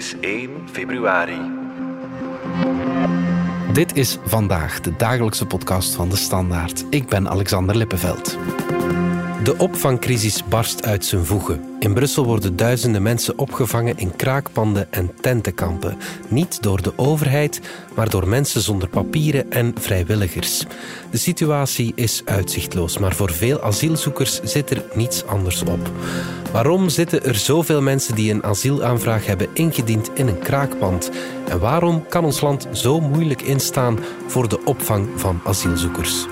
is 1 februari. Dit is vandaag de dagelijkse podcast van de Standaard. Ik ben Alexander Lippenveld. De opvangcrisis barst uit zijn voegen. In Brussel worden duizenden mensen opgevangen in kraakpanden en tentenkampen. Niet door de overheid, maar door mensen zonder papieren en vrijwilligers. De situatie is uitzichtloos, maar voor veel asielzoekers zit er niets anders op. Waarom zitten er zoveel mensen die een asielaanvraag hebben ingediend in een kraakpand? En waarom kan ons land zo moeilijk instaan voor de opvang van asielzoekers?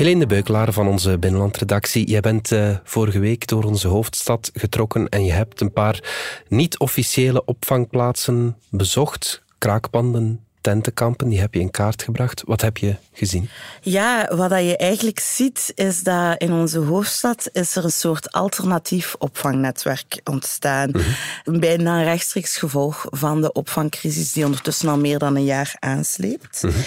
Helene de Beukelaar van onze binnenlandredactie. Jij bent uh, vorige week door onze hoofdstad getrokken en je hebt een paar niet-officiële opvangplaatsen bezocht. Kraakpanden, tentenkampen, die heb je in kaart gebracht. Wat heb je gezien? Ja, wat je eigenlijk ziet is dat in onze hoofdstad is er een soort alternatief opvangnetwerk ontstaan. Mm Bijna een rechtstreeks gevolg van de opvangcrisis die ondertussen al meer dan een jaar aansleept. Mhm.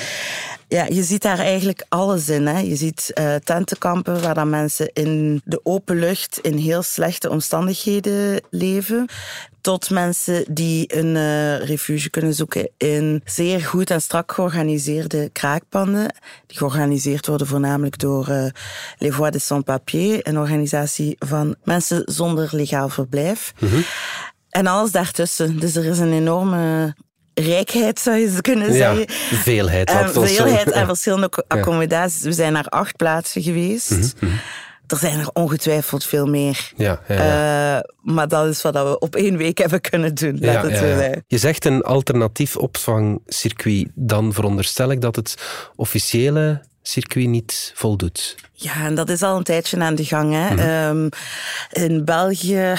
Ja, je ziet daar eigenlijk alles in. Hè. Je ziet uh, tentenkampen waar dan mensen in de open lucht in heel slechte omstandigheden leven tot mensen die een uh, refuge kunnen zoeken in zeer goed en strak georganiseerde kraakpanden, die georganiseerd worden voornamelijk door uh, Les Voix de Sans-Papier, een organisatie van mensen zonder legaal verblijf. Mm -hmm. En alles daartussen. Dus er is een enorme rijkheid, zou je kunnen zeggen. Ja, veelheid. En veelheid en verschillende accommodaties. We zijn naar acht plaatsen geweest. Mm -hmm. Er zijn er ongetwijfeld veel meer. Ja, ja. Uh, maar dat is wat we op één week hebben kunnen doen. Ja, Je zegt een alternatief opvangcircuit. Dan veronderstel ik dat het officiële circuit niet voldoet. Ja, en dat is al een tijdje aan de gang. Hè. Mm um, in België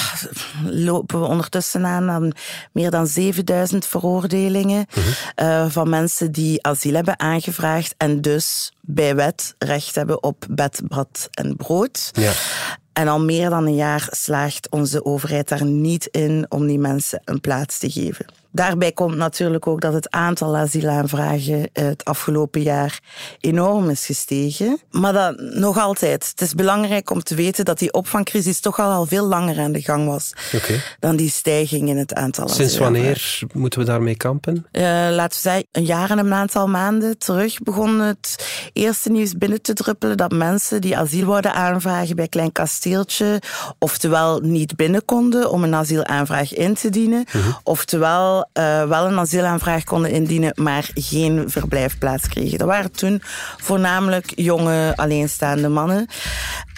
lopen we ondertussen aan aan meer dan 7000 veroordelingen mm -hmm. uh, van mensen die asiel hebben aangevraagd en dus bij wet recht hebben op bed, bad en brood. Ja. En al meer dan een jaar slaagt onze overheid daar niet in om die mensen een plaats te geven. Daarbij komt natuurlijk ook dat het aantal asielaanvragen het afgelopen jaar enorm is gestegen. Maar dat nog altijd. Het is belangrijk om te weten dat die opvangcrisis toch al, al veel langer aan de gang was okay. dan die stijging in het aantal Sinds wanneer moeten we daarmee kampen? Uh, laten we zeggen, een jaar en een aantal maanden terug begon het eerste nieuws binnen te druppelen dat mensen die asiel wouden aanvragen bij Klein Kasteeltje oftewel niet binnen konden om een asielaanvraag in te dienen, uh -huh. oftewel uh, wel een asielaanvraag konden indienen, maar geen verblijfplaats kregen. Dat waren toen voornamelijk jonge alleenstaande mannen.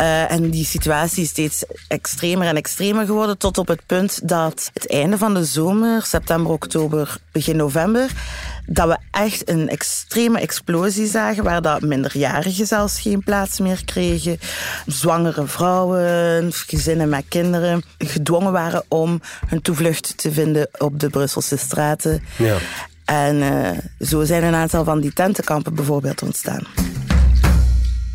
Uh, en die situatie is steeds extremer en extremer geworden, tot op het punt dat het einde van de zomer, september, oktober, begin november, dat we echt een extreme explosie zagen, waar dat minderjarigen zelfs geen plaats meer kregen. Zwangere vrouwen, gezinnen met kinderen, gedwongen waren om hun toevlucht te vinden op de Brusselse straten. Ja. En uh, zo zijn een aantal van die tentenkampen bijvoorbeeld ontstaan.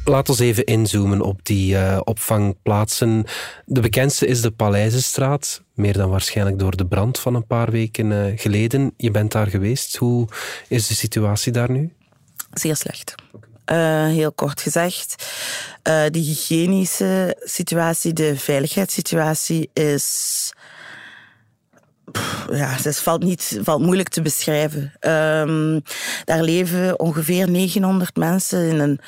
Laat ons even inzoomen op die uh, opvangplaatsen. De bekendste is de Paleizenstraat, meer dan waarschijnlijk door de brand van een paar weken uh, geleden. Je bent daar geweest. Hoe is de situatie daar nu? Zeer slecht. Uh, heel kort gezegd. De hygiënische situatie, de veiligheidssituatie is ja, het valt, niet, valt moeilijk te beschrijven. Um, daar leven ongeveer 900 mensen in een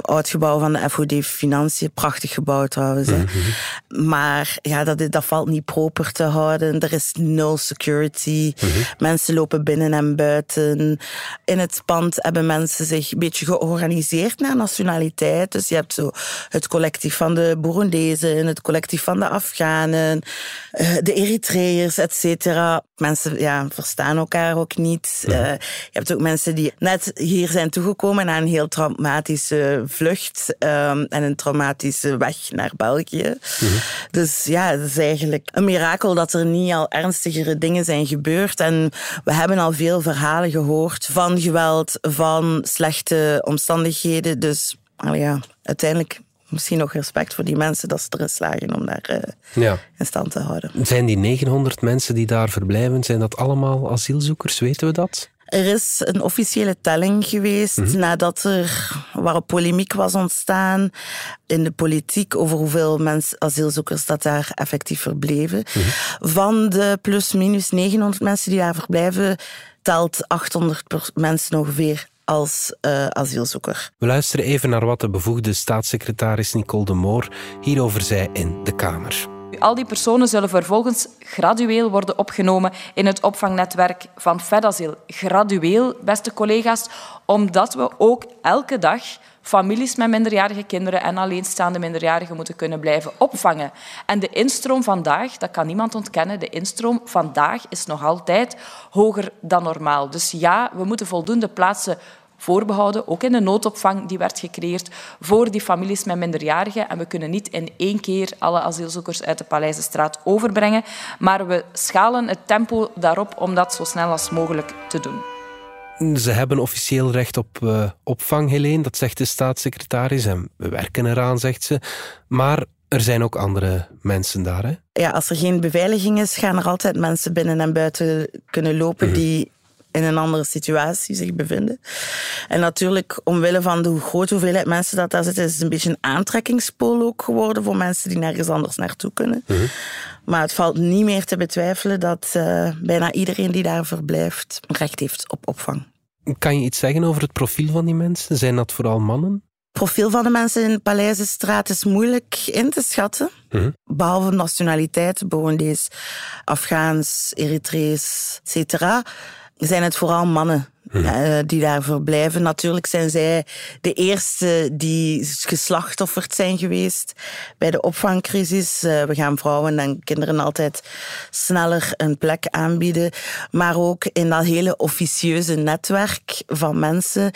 oud gebouw van de FOD Financiën. Prachtig gebouw trouwens. Mm -hmm. Maar ja, dat, dat valt niet proper te houden. Er is nul security. Mm -hmm. Mensen lopen binnen en buiten. In het pand hebben mensen zich een beetje georganiseerd naar nationaliteit. Dus je hebt zo het collectief van de Burundezen, het collectief van de Afghanen, eh, de Eritreërs, et cetera. Mensen ja, verstaan elkaar ook niet. Ja. Uh, je hebt ook mensen die net hier zijn toegekomen na een heel traumatische vlucht um, en een traumatische weg naar België. Mm -hmm. Dus ja, het is eigenlijk een mirakel dat er niet al ernstigere dingen zijn gebeurd. En we hebben al veel verhalen gehoord van geweld, van slechte omstandigheden. Dus ja, uiteindelijk misschien nog respect voor die mensen dat ze erin slagen om daar uh, ja. in stand te houden. Zijn die 900 mensen die daar verblijven, zijn dat allemaal asielzoekers? Weten we dat? Er is een officiële telling geweest mhm. nadat er waar polemiek was ontstaan in de politiek over hoeveel mensen, asielzoekers dat daar effectief verbleven. Mhm. Van de plus-minus 900 mensen die daar verblijven, telt 800 mensen ongeveer als uh, asielzoeker. We luisteren even naar wat de bevoegde staatssecretaris Nicole de Moor hierover zei in de Kamer. Al die personen zullen vervolgens gradueel worden opgenomen in het opvangnetwerk van FedAsiel. Gradueel, beste collega's, omdat we ook elke dag families met minderjarige kinderen en alleenstaande minderjarigen moeten kunnen blijven opvangen. En de instroom vandaag, dat kan niemand ontkennen, de instroom vandaag is nog altijd hoger dan normaal. Dus ja, we moeten voldoende plaatsen voorbehouden, ook in de noodopvang die werd gecreëerd voor die families met minderjarigen. En we kunnen niet in één keer alle asielzoekers uit de Paleizenstraat overbrengen, maar we schalen het tempo daarop om dat zo snel als mogelijk te doen. Ze hebben officieel recht op uh, opvang, Helene, dat zegt de staatssecretaris. En we werken eraan, zegt ze. Maar er zijn ook andere mensen daar, hè? Ja, als er geen beveiliging is, gaan er altijd mensen binnen en buiten kunnen lopen mhm. die in een andere situatie zich bevinden. En natuurlijk, omwille van de grote hoeveelheid mensen dat daar zitten, is het een beetje een aantrekkingspool ook geworden voor mensen die nergens anders naartoe kunnen. Mhm. Maar het valt niet meer te betwijfelen dat uh, bijna iedereen die daar verblijft recht heeft op opvang. Kan je iets zeggen over het profiel van die mensen? Zijn dat vooral mannen? Het profiel van de mensen in de Paleizenstraat is moeilijk in te schatten. Mhm. Behalve nationaliteit, Burundisch, Afghaans, Eritrees, etc zijn het vooral mannen Mhm. Eh, die daar verblijven. Natuurlijk zijn zij de eerste die geslachtofferd zijn geweest bij de opvangcrisis. Uh, we gaan vrouwen en kinderen altijd sneller een plek aanbieden. Maar ook in dat hele officieuze netwerk van mensen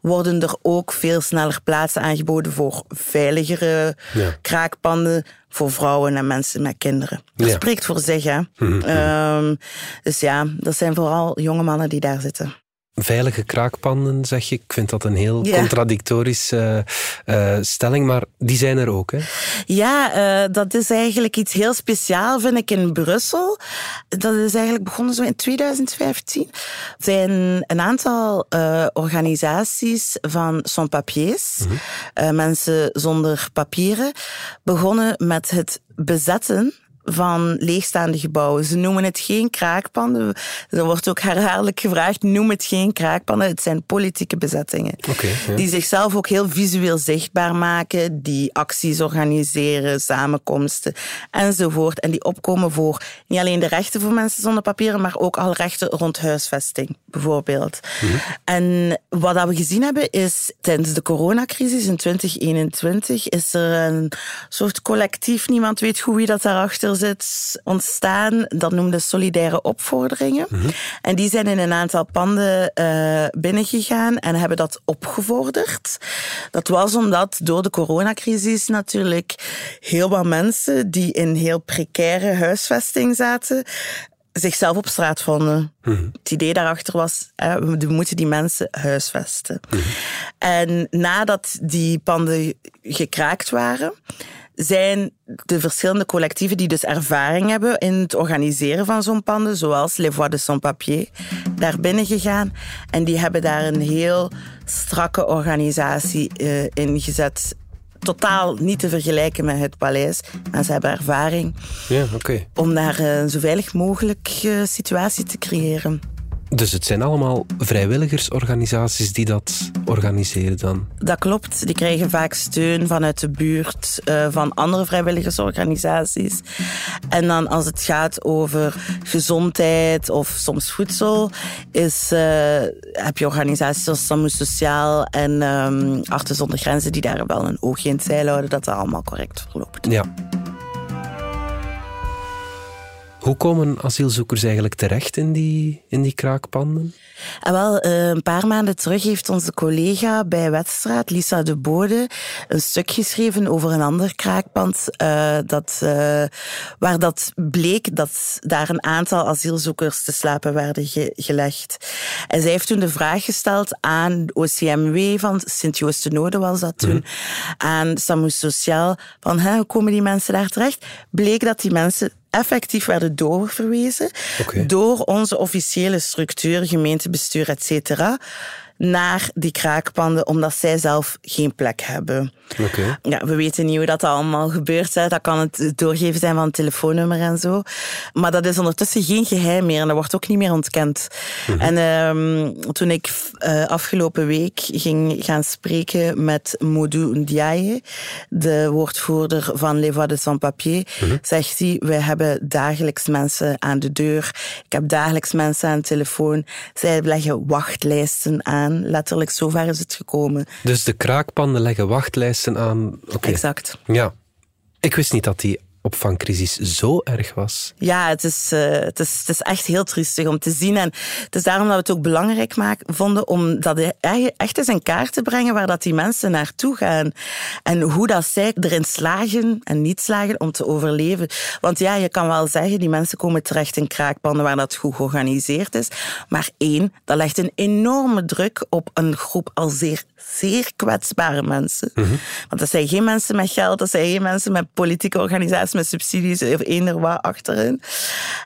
worden er ook veel sneller plaatsen aangeboden voor veiligere kraakpanden voor vrouwen en mensen met kinderen. Dat spreekt voor zich, hè. Mhm. Ehm, dus ja, dat zijn vooral jonge mannen die daar zitten veilige kraakpanden, zeg je. Ik vind dat een heel contradictorische uh, stelling, maar die zijn er ook. Hè? Ja, uh, dat is eigenlijk iets heel speciaals, vind ik, in Brussel. Dat is eigenlijk begonnen zo in 2015. Er zijn een aantal organisaties van sans-papiers, mm mensen zonder papieren, begonnen met het bezetten van leegstaande gebouwen. Ze noemen het geen kraakpanden. Er wordt ook herhaaldelijk gevraagd, noem het geen kraakpanden. Het zijn politieke bezettingen. Die zichzelf ook heel visueel zichtbaar maken, die acties organiseren, samenkomsten enzovoort. En die opkomen voor niet alleen de rechten voor mensen zonder papieren, maar ook alle rechten rond huisvesting, bijvoorbeeld. Mhm. En wat we gezien hebben is, tijdens de coronacrisis in 2021 is er een soort collectief, niemand weet hoe wie dat daarachter ontstaan. Dat noemde solidaire opvorderingen. Mhm. En die zijn in een aantal panden uh, binnengegaan en hebben dat opgevorderd. Dat was omdat door de coronacrisis natuurlijk heel wat mensen die in heel precaire huisvesting zaten, zichzelf op straat vonden. Mhm. Het idee daarachter was, we moeten die mensen huisvesten. Mhm. En nadat die panden gekraakt waren, zijn de verschillende collectieven die dus ervaring hebben in het organiseren van zo'n panden, zoals Les Voix de Sans Papier, daar binnen gegaan. En die hebben daar een heel strakke organisatie uh, in gezet. Totaal niet te vergelijken met het paleis. Maar ze hebben ervaring ja, okay. om daar een zo veilig mogelijk uh, situatie te creëren. Dus het zijn allemaal vrijwilligersorganisaties die dat organiseren dan? Dat klopt. Die krijgen vaak steun vanuit de buurt, uh, van andere vrijwilligersorganisaties. En dan als het gaat over gezondheid of soms voedsel, is, uh, heb je organisaties zoals Samu Sociaal en um, zonder Grenzen die daar wel een oogje in het zeil houden dat dat allemaal correct verloopt. Ja. Hoe komen asielzoekers eigenlijk terecht in die, in die kraakpanden? En wel, eh, een paar maanden terug heeft onze collega bij Wetstraat, Lisa de Bode, een stuk geschreven over een ander kraakpand. Uh, dat, uh, waar dat bleek dat daar een aantal asielzoekers te slapen werden ge gelegd. En zij heeft toen de vraag gesteld aan OCMW van Sint-Joost-de-Node was dat toen, mm. aan SAMU Sociaal, van hè, hoe komen die mensen daar terecht? Bleek dat die mensen effectief werden doorverwezen door onze officiële structuur, gemeentebestuur, et cetera, naar die kraakpanden, omdat zij zelf geen plek hebben. Okay. Ja, we weten niet hoe dat allemaal gebeurt. Hè. Dat kan het doorgeven zijn van een telefoonnummer en zo. Maar dat is ondertussen geen geheim meer en dat wordt ook niet meer ontkend. Mhm. En um, toen ik uh, afgelopen week ging gaan spreken met Modou Ndiaye, de woordvoerder van Les Voix de Sans Papier, mm zegt hij, we hebben dagelijks mensen aan de deur. Ik heb dagelijks mensen aan de telefoon. Zij leggen wachtlijsten aan. Letterlijk, zover is het gekomen. Dus de kraakpanden leggen wachtlijsten aan. Exact. Ja. Ik wist niet dat die opvangcrisis zo erg was. Ja, het is, uh, het, is, het is echt heel triestig om te zien. En het is daarom dat we het ook belangrijk maken, vonden om dat echt eens in kaart te brengen waar dat die mensen naartoe gaan. En hoe dat zij erin slagen en niet slagen om te overleven. Want ja, je kan wel zeggen, die mensen komen terecht in kraakpanden waar dat goed georganiseerd is. Maar één, dat legt een enorme druk op een groep al zeer, zeer kwetsbare mensen. Mm Want dat zijn geen mensen met geld, dat zijn geen mensen met politieke organisaties met subsidies of eender wat achterin,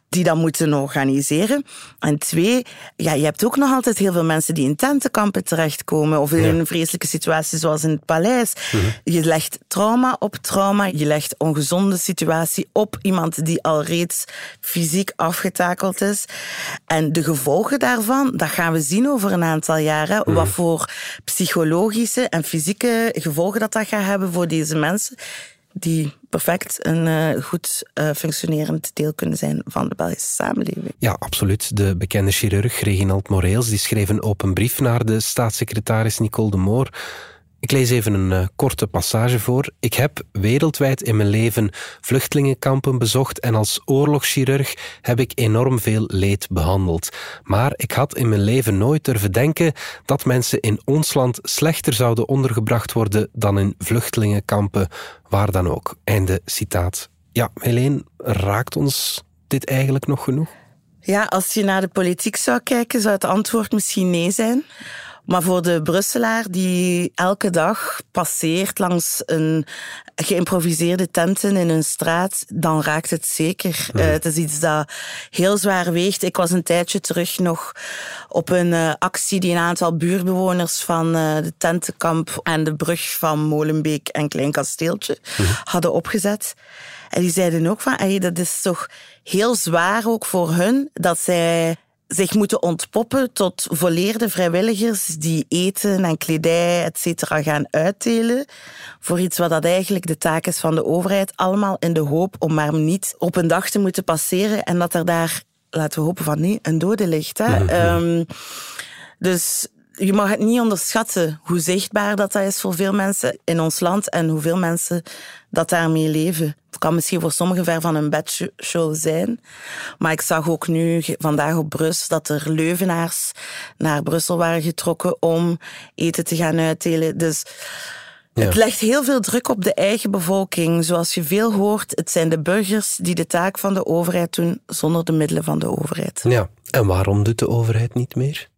die dat moeten organiseren. En twee, ja, je hebt ook nog altijd heel veel mensen die in tentenkampen terechtkomen of in een vreselijke situatie zoals in het paleis. Mhm. Je legt trauma op trauma, je legt ongezonde situatie op iemand die al reeds fysiek afgetakeld is. En de gevolgen daarvan, dat gaan we zien over een aantal jaren. Mhm. Wat voor psychologische en fysieke gevolgen dat dat gaat hebben voor deze mensen die perfect een uh, goed uh, functionerend deel kunnen zijn van de Belgische samenleving. Ja, absoluut. De bekende chirurg Reginald Moreels die schreef een open brief naar de staatssecretaris Nicole de Moor ik lees even een uh, korte passage voor. Ik heb wereldwijd in mijn leven vluchtelingenkampen bezocht en als oorlogschirurg heb ik enorm veel leed behandeld. Maar ik had in mijn leven nooit durven denken dat mensen in ons land slechter zouden ondergebracht worden dan in vluchtelingenkampen, waar dan ook. Einde citaat. Ja, Helene, raakt ons dit eigenlijk nog genoeg? Ja, als je naar de politiek zou kijken, zou het antwoord misschien nee zijn. Maar voor de Brusselaar die elke dag passeert langs een geïmproviseerde tenten in een straat, dan raakt het zeker. Uh, het is iets dat heel zwaar weegt. Ik was een tijdje terug nog op een uh, actie die een aantal buurbewoners van uh, de tentenkamp en de brug van Molenbeek en Klein Kasteeltje mhm. hadden opgezet. En die zeiden ook van, hey, dat is toch heel zwaar ook voor hun dat zij zich moeten ontpoppen tot volleerde vrijwilligers die eten en kledij, et cetera, gaan uitdelen. Voor iets wat dat eigenlijk de taak is van de overheid. Allemaal in de hoop om maar niet op een dag te moeten passeren en dat er daar, laten we hopen van niet, een dode ligt. Hè? Ehm, dus je mag het niet onderschatten hoe zichtbaar dat, dat is voor veel mensen in ons land en hoeveel mensen dat daarmee leven. Het kan misschien voor sommigen ver van een bedshow zijn. Maar ik zag ook nu vandaag op Brussel dat er Leuvenaars naar Brussel waren getrokken om eten te gaan uitdelen. Dus het legt heel veel druk op de eigen bevolking. Zoals je veel hoort, het zijn de burgers die de taak van de overheid doen zonder de middelen van de overheid. Ja, en waarom doet de overheid niet meer?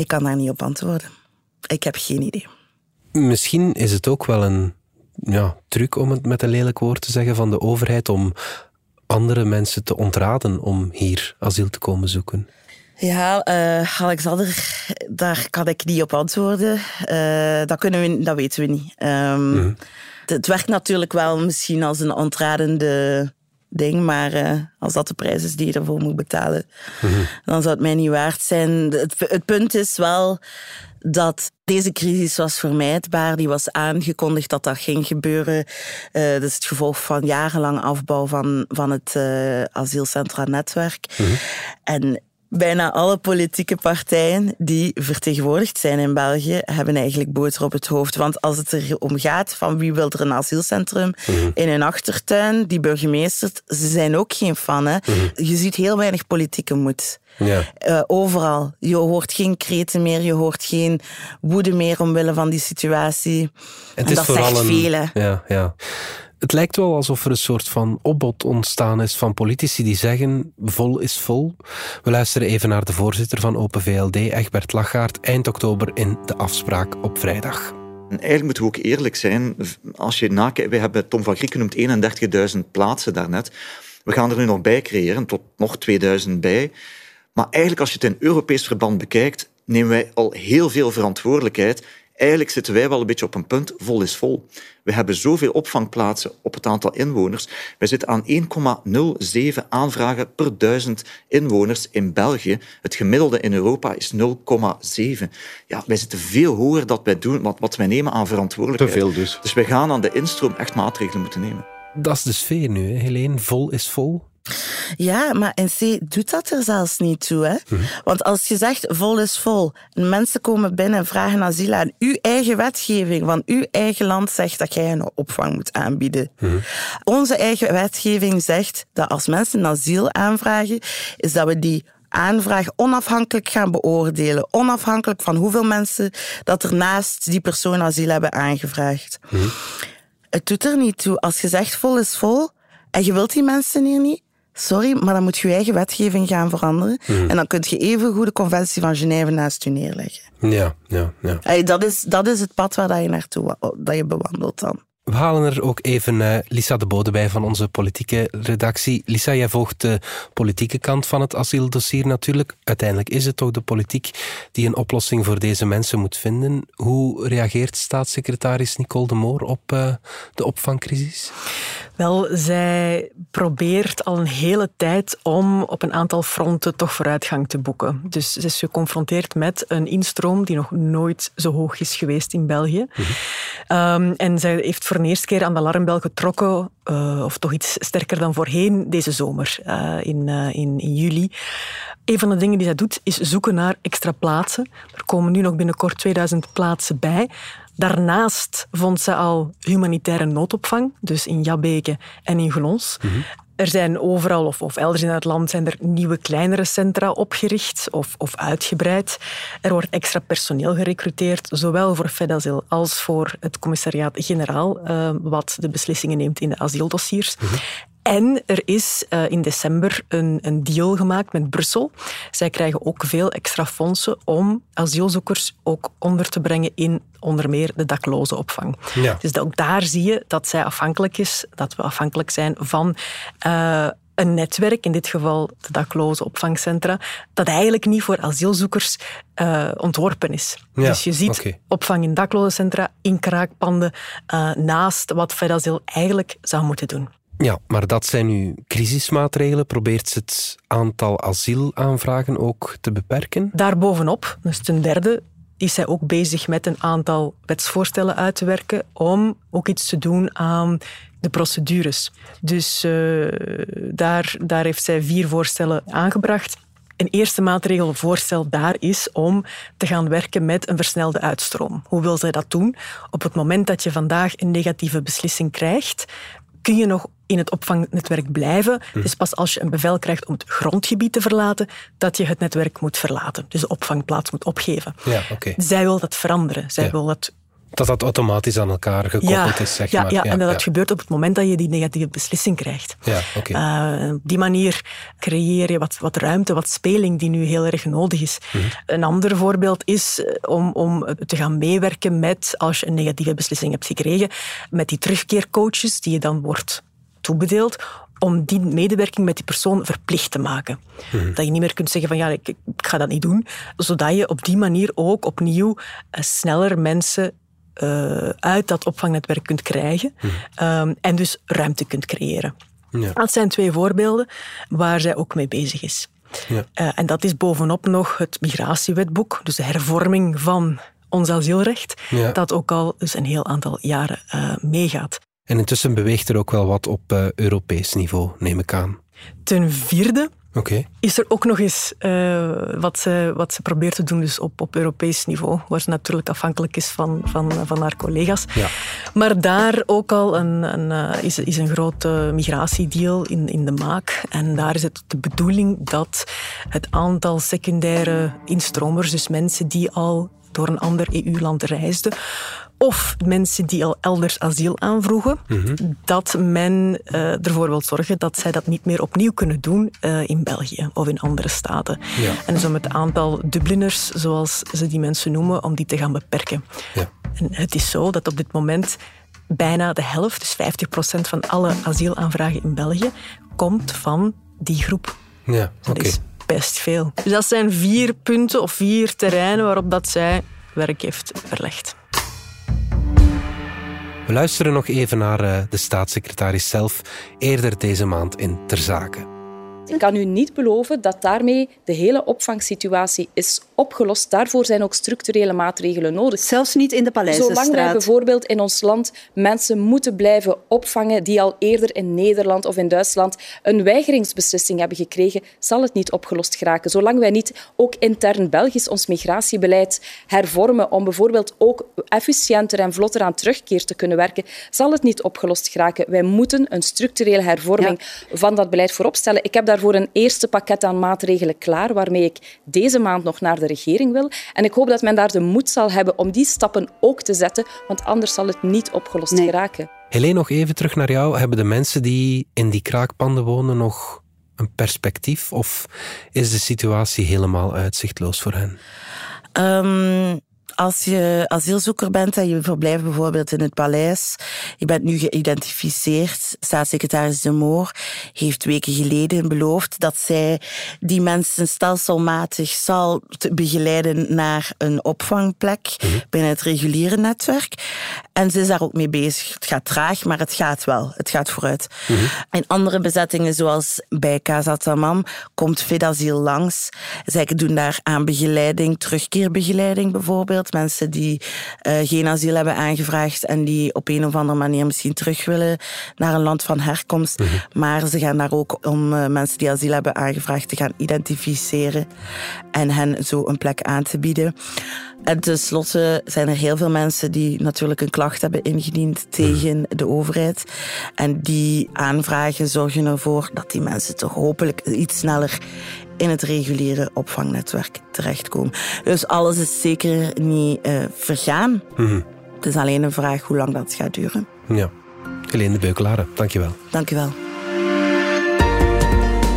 Ik kan daar niet op antwoorden. Ik heb geen idee. Misschien is het ook wel een ja, truc, om het met een lelijk woord te zeggen, van de overheid om andere mensen te ontraden om hier asiel te komen zoeken. Ja, uh, Alexander, daar kan ik niet op antwoorden. Uh, dat, kunnen we, dat weten we niet. Um, Het werkt natuurlijk wel misschien als een ontradende ding, maar uh, als dat de prijs is die je ervoor moet betalen, mm -hmm. dan zou het mij niet waard zijn. Het, het punt is wel dat deze crisis was vermijdbaar. Die was aangekondigd dat dat ging gebeuren. Uh, dat is het gevolg van jarenlang afbouw van, van het uh, asielcentra-netwerk. Mm -hmm. En Bijna alle politieke partijen die vertegenwoordigd zijn in België hebben eigenlijk boter op het hoofd. Want als het erom gaat van wie wil er een asielcentrum mhm. in een achtertuin, die burgemeesters, ze zijn ook geen fan. Hè? Mhm. Je ziet heel weinig politieke moed. Ja. Uh, overal. Je hoort geen kreten meer, je hoort geen woede meer omwille van die situatie. Het en is dat zegt een... velen. Ja, ja. Het lijkt wel alsof er een soort van opbod ontstaan is van politici die zeggen vol is vol. We luisteren even naar de voorzitter van Open VLD, Egbert Lachaert, eind oktober in de afspraak op vrijdag. eigenlijk moeten we ook eerlijk zijn. Als je nakijkt, we hebben Tom van Griek genoemd 31.000 plaatsen daarnet. We gaan er nu nog bij creëren, tot nog 2000 bij. Maar eigenlijk, als je het in Europees verband bekijkt, nemen wij al heel veel verantwoordelijkheid Eigenlijk zitten wij wel een beetje op een punt, vol is vol. We hebben zoveel opvangplaatsen op het aantal inwoners. Wij zitten aan 1,07 aanvragen per duizend inwoners in België. Het gemiddelde in Europa is 0,7. Ja, wij zitten veel hoger dat wij doen, wat, wat wij nemen aan verantwoordelijkheid. Te veel dus. Dus wij gaan aan de instroom echt maatregelen moeten nemen. Dat is de sfeer nu, hè, Helene. Vol is vol. Ja, maar NC doet dat er zelfs niet toe. Hè? Mhm. Want als je zegt vol is vol, en mensen komen binnen en vragen asiel aan, uw eigen wetgeving van uw eigen land zegt dat jij een opvang moet aanbieden. Mhm. Onze eigen wetgeving zegt dat als mensen asiel aanvragen, is dat we die aanvraag onafhankelijk gaan beoordelen. Onafhankelijk van hoeveel mensen dat er naast die persoon asiel hebben aangevraagd. Mhm. Het doet er niet toe. Als je zegt vol is vol en je wilt die mensen hier niet, Sorry, maar dan moet je je eigen wetgeving gaan veranderen. Mhm. En dan kun je even goed de conventie van Genève naast je neerleggen. Ja, ja, ja. dat, is, dat is het pad waar je naartoe dat je bewandelt dan. We halen er ook even uh, Lisa de Bode bij van onze politieke redactie. Lisa, jij volgt de politieke kant van het asieldossier natuurlijk. Uiteindelijk is het toch de politiek die een oplossing voor deze mensen moet vinden. Hoe reageert staatssecretaris Nicole de Moor op uh, de opvangcrisis? Wel, zij probeert al een hele tijd om op een aantal fronten toch vooruitgang te boeken. Dus ze is geconfronteerd met een instroom die nog nooit zo hoog is geweest in België. Mhm. um, en zij heeft voor de eerste keer aan de alarmbel getrokken, uh, of toch iets sterker dan voorheen, deze zomer, uh, in, uh, in, in juli. Een van de dingen die zij doet, is zoeken naar extra plaatsen. Er komen nu nog binnenkort 2000 plaatsen bij. Daarnaast vond ze al humanitaire noodopvang, dus in Jabbeke en in Glons. Mhm. Er zijn overal of, of, elders in het land zijn er nieuwe kleinere centra opgericht of, of uitgebreid. Er wordt extra personeel gerecruiteerd, zowel voor Fedazil als voor het commissariaat-generaal, uh, wat de beslissingen neemt in de asieldossiers. Mhm. En er is uh, in december een, een, deal gemaakt met Brussel. Zij krijgen ook veel extra fondsen om asielzoekers ook onder te brengen in onder meer de dakloze opvang. Ja. Dus ook daar zie je dat zij afhankelijk is, dat we afhankelijk zijn van uh, een netwerk, in dit geval de dakloze opvangcentra, dat eigenlijk niet voor asielzoekers uh, ontworpen is. dus je ziet opvang in dakloze centra, in kraakpanden, naast wat Fedazil eigenlijk zou moeten doen. Ja, maar dat zijn nu crisismaatregelen. Probeert ze het aantal asielaanvragen ook te beperken? Daarbovenop, dus ten derde, is zij ook bezig met een aantal wetsvoorstellen uit te werken om ook iets te doen aan de procedures. Dus uh, daar, daar heeft zij vier voorstellen aangebracht. Een eerste maatregel voorstel daar is om te gaan werken met een versnelde uitstroom. Hoe wil zij dat doen? Op het moment dat je vandaag een negatieve beslissing krijgt, kun je nog in het opvangnetwerk blijven. Hm. Het is pas als je een bevel krijgt om het grondgebied te verlaten, dat je het netwerk moet verlaten. Dus de opvangplaats moet opgeven. Ja, okay. Zij wil dat veranderen. Zij wil dat dat dat automatisch aan elkaar gekoppeld is, zeg ja, maar. Ja, en dat dat gebeurt op het moment dat je die negatieve beslissing krijgt. Ja, okay. uh, op die manier creëer je wat, wat ruimte, wat speling die nu heel erg nodig is. Mhm. Een ander voorbeeld is eh, om, om te gaan meewerken met, als je een negatieve beslissing hebt gekregen, met die terugkeercoaches die je dan wordt toebedeeld, om die medewerking met die persoon verplicht te maken. Mhm. Dat je niet meer kunt zeggen van ja, ik, ik, ga dat niet doen, zodat je op die manier ook opnieuw uh, sneller mensen uh, uit dat opvangnetwerk kunt krijgen mhm. um, en dus ruimte kunt creëren. Ja. Dat zijn twee voorbeelden waar zij ook mee bezig is. Ja. Uh, en dat is bovenop nog het migratiewetboek, dus de hervorming van ons asielrecht, ja. dat ook al dus een heel aantal jaren uh, meegaat. En intussen beweegt er ook wel wat op uh, Europees niveau, neem ik aan. Ten vierde Is er ook nog eens uh, wat, ze, wat ze probeert te doen dus op, op Europees niveau, waar ze natuurlijk afhankelijk is van, van, van haar collega's. Ja. Maar daar ook al een, een, uh, is, is een grote migratiedeal in, in de maak. En daar is het de bedoeling dat het aantal secundaire instromers, dus mensen die al door een ander EU-land reisden, of mensen die al elders asiel aanvroegen, mhm. dat men uh, ervoor wil zorgen dat zij dat niet meer opnieuw kunnen doen uh, in België of in andere staten. Ja. En dus om het aantal Dubliners, zoals ze die mensen noemen, om die te gaan beperken. Ja. En het is zo dat op dit moment bijna de helft, dus 50% van alle asielaanvragen in België, komt van die groep. Ja, is best veel. Dus dat zijn vier punten of vier terreinen waarop dat zij werk heeft verlegd. We luisteren nog even naar eh, de staatssecretaris zelf eerder deze maand in Ter Zaken. Ik kan u niet beloven dat daarmee de hele opvangsituatie is opgelost. Daarvoor zijn ook structurele maatregelen nodig. Zelfs niet in de Paleizenstraat. Zolang wij bijvoorbeeld in ons land mensen moeten blijven opvangen die al eerder in Nederland of in Duitsland een weigeringsbeslissing hebben gekregen, zal het niet opgelost geraken. Zolang wij niet ook intern Belgisch ons migratiebeleid hervormen om bijvoorbeeld ook efficiënter en vlotter aan terugkeer te kunnen werken, zal het niet opgelost geraken. Wij moeten een structurele hervorming van dat beleid voorop stellen. Ik heb daar daarvoor een eerste pakket aan maatregelen klaar, waarmee ik deze maand nog naar de regering wil. En ik hoop dat men daar de moed zal hebben om die stappen ook te zetten, want anders zal het niet opgelost nee. geraken. Helene, nog even terug naar jou. Hebben de mensen die in die kraakpanden wonen nog een perspectief? Of is de situatie helemaal uitzichtloos voor hen? Um, als je asielzoeker bent en je verblijft bijvoorbeeld in het paleis, je bent nu geïdentificeerd. Staatssecretaris De Moor heeft weken geleden beloofd dat zij die mensen stelselmatig zal begeleiden naar een opvangplek mhm. binnen het reguliere netwerk. En ze is daar ook mee bezig. Het gaat traag, maar het gaat wel. Het gaat vooruit. Mm In andere bezettingen, zoals bij Casa Tamam, komt Fedasiel langs. Zij doen daar aan begeleiding, terugkeerbegeleiding bijvoorbeeld Mensen die uh, geen asiel hebben aangevraagd en die op een of andere manier misschien terug willen naar een land van herkomst. Mhm. Maar ze gaan daar ook om uh, mensen die asiel hebben aangevraagd te gaan identificeren en hen zo een plek aan te bieden. En tenslotte zijn er heel veel mensen die natuurlijk een klacht hebben ingediend tegen de overheid. En die aanvragen zorgen ervoor dat die mensen toch hopelijk iets sneller in het reguliere opvangnetwerk terechtkomen. Dus alles is zeker niet uh, vergaan. Mm Het is alleen een vraag hoe lang dat gaat duren. Ja. Helene de Beukelare, dankjewel. Dankjewel.